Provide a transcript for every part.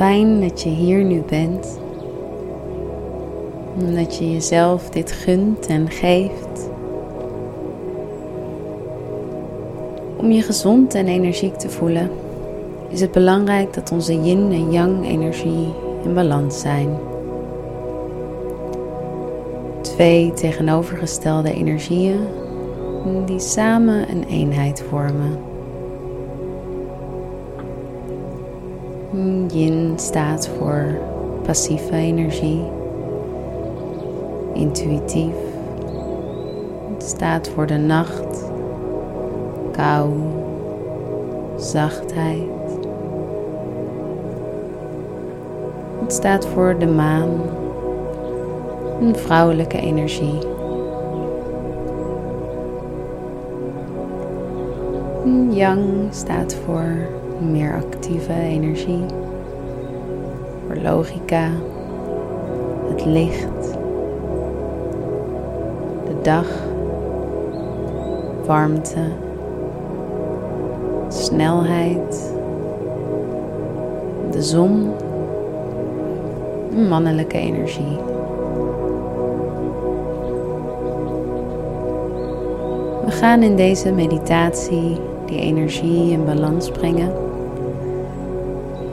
fijn dat je hier nu bent. Dat je jezelf dit gunt en geeft. Om je gezond en energiek te voelen, is het belangrijk dat onze yin en yang energie in balans zijn. Twee tegenovergestelde energieën die samen een eenheid vormen. Yin staat voor passieve energie, intuïtief. Het staat voor de nacht, kou, zachtheid. Het staat voor de maan, een vrouwelijke energie. Yang staat voor meer actieve energie, logica, het licht, de dag, warmte, snelheid, de zon, mannelijke energie. We gaan in deze meditatie die energie in balans brengen.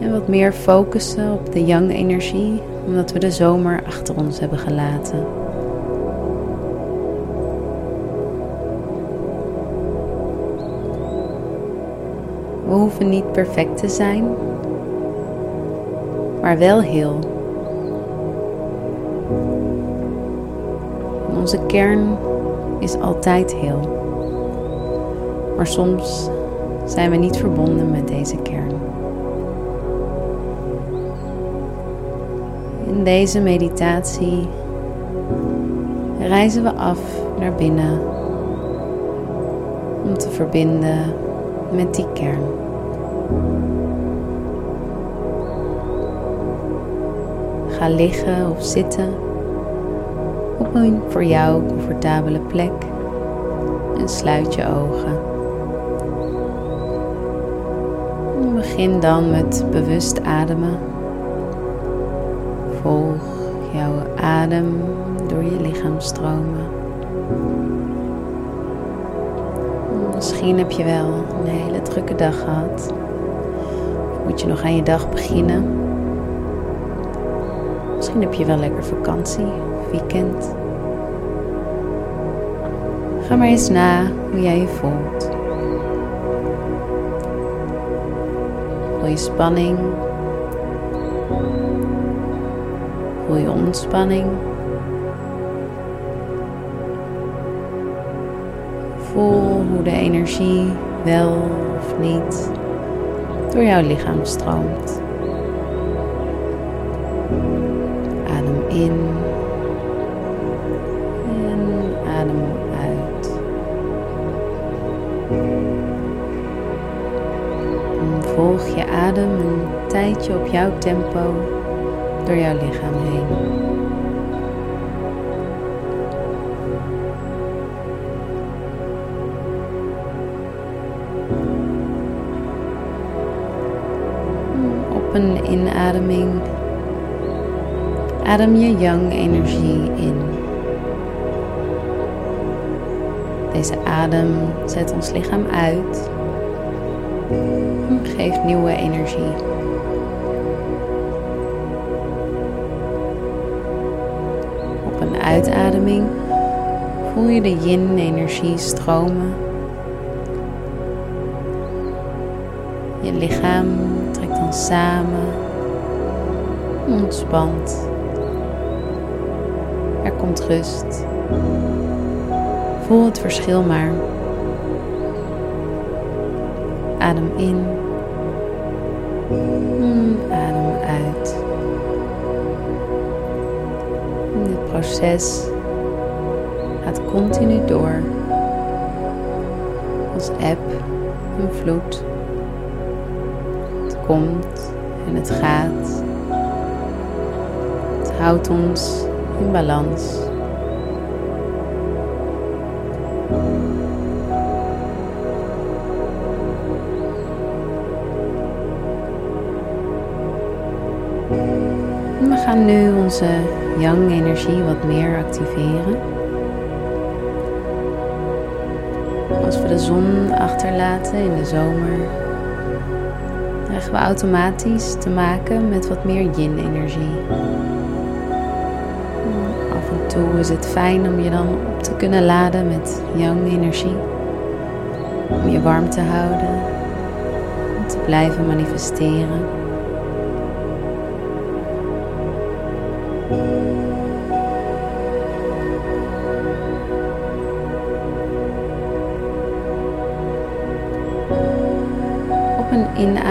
En wat meer focussen op de yang-energie, omdat we de zomer achter ons hebben gelaten. We hoeven niet perfect te zijn, maar wel heel. onze kern is altijd heel. Maar soms zijn we niet verbonden met deze kern. In deze meditatie reizen we af naar binnen om te verbinden met die kern. Ga liggen of zitten op een voor jou comfortabele plek en sluit je ogen. Begin dan met bewust ademen. Jouw adem door je lichaam stromen. Misschien heb je wel een hele drukke dag gehad. Of moet je nog aan je dag beginnen? Misschien heb je wel lekker vakantie, weekend. Ga maar eens na hoe jij je voelt. Voel je spanning? Voel je ontspanning? Voel hoe de energie wel of niet door jouw lichaam stroomt. Adem in en adem uit. Volg je adem een tijdje op jouw tempo door jouw lichaam heen. Op een inademing adem je yang-energie in. Deze adem zet ons lichaam uit geeft nieuwe energie. Voel je de yin-energie stromen. Je lichaam trekt dan samen, ontspant. Er komt rust. Voel het verschil maar. Adem in. Adem uit. Dit proces gaat continu door. Als eb en vloed. Het komt en het gaat. Het houdt ons in balans. gaan nu onze yang-energie wat meer activeren. Als we de zon achterlaten in de zomer, krijgen we automatisch te maken met wat meer yin-energie. Af en toe is het fijn om je dan op te kunnen laden met yang-energie. Om je warm te houden, om te blijven manifesteren.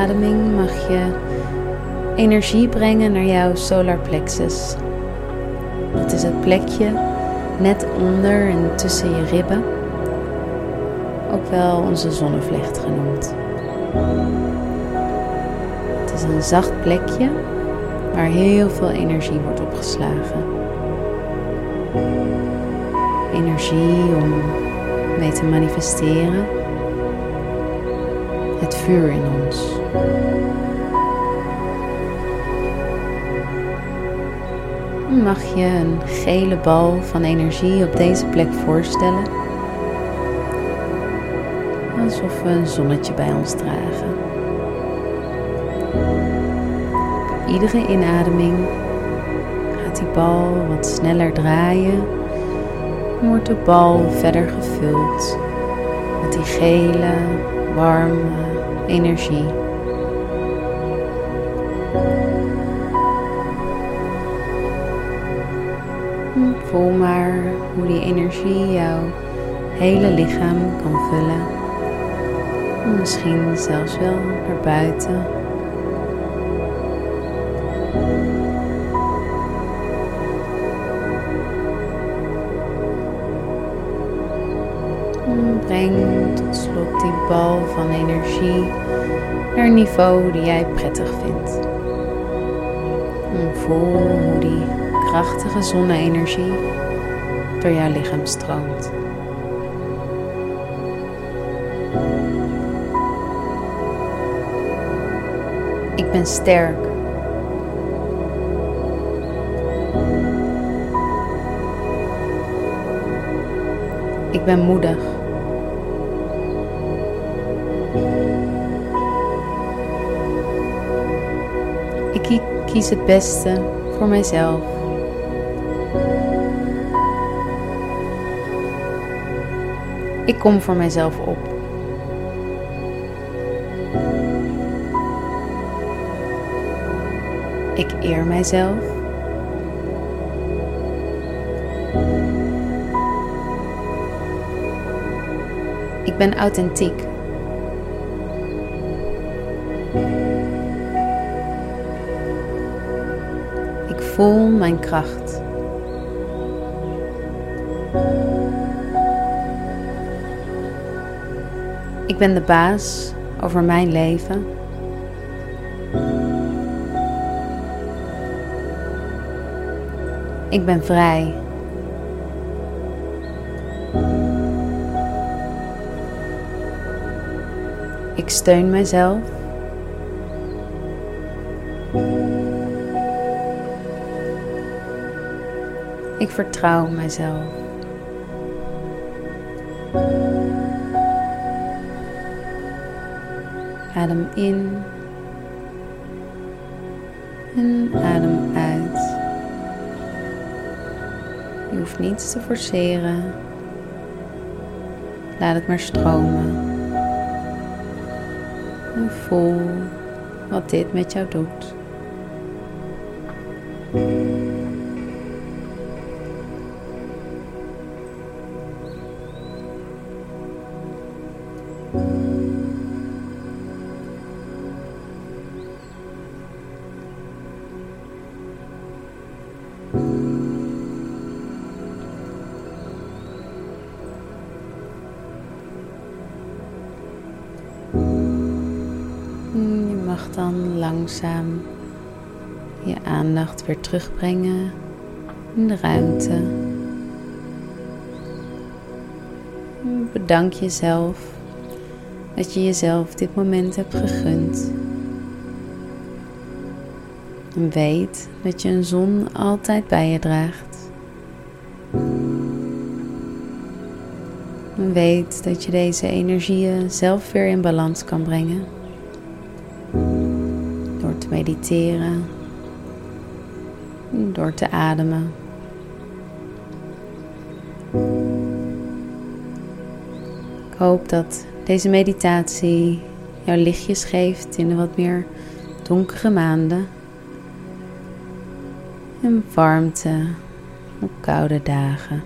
Inademing mag je energie brengen naar jouw solar plexus. Dat is het plekje net onder en tussen je ribben, ook wel onze zonnevlecht genoemd. Het is een zacht plekje waar heel veel energie wordt opgeslagen. Energie om mee te manifesteren. Het vuur in ons. Mag je een gele bal van energie op deze plek voorstellen? Alsof we een zonnetje bij ons dragen. iedere inademing gaat die bal wat sneller draaien en wordt de bal verder gevuld met die gele, warme energie. Voel maar hoe die energie jouw hele lichaam kan vullen. Misschien zelfs wel naar buiten. Breng bal van energie naar een niveau die jij prettig vindt. Voel hoe die krachtige zonne-energie door jouw lichaam stroomt. Ik ben sterk. Ik ben moedig. Ik kies het beste voor mijzelf. Ik kom voor mijzelf op. Ik eer mijzelf. Ik ben authentiek. Voel mijn kracht. Ik ben de baas over mijn leven. Ik ben vrij. Ik steun mezelf. Ik vertrouw mezelf. Adem in en adem uit. Je hoeft niets te forceren. Laat het maar stromen. En voel wat dit met jou doet. Dan langzaam je aandacht weer terugbrengen in de ruimte. Bedank jezelf dat je jezelf dit moment hebt gegund. En weet dat je een zon altijd bij je draagt. En weet dat je deze energieën zelf weer in balans kan brengen. Mediteren. Door te ademen. Ik hoop dat deze meditatie jouw lichtjes geeft in de wat meer donkere maanden. En warmte op koude dagen.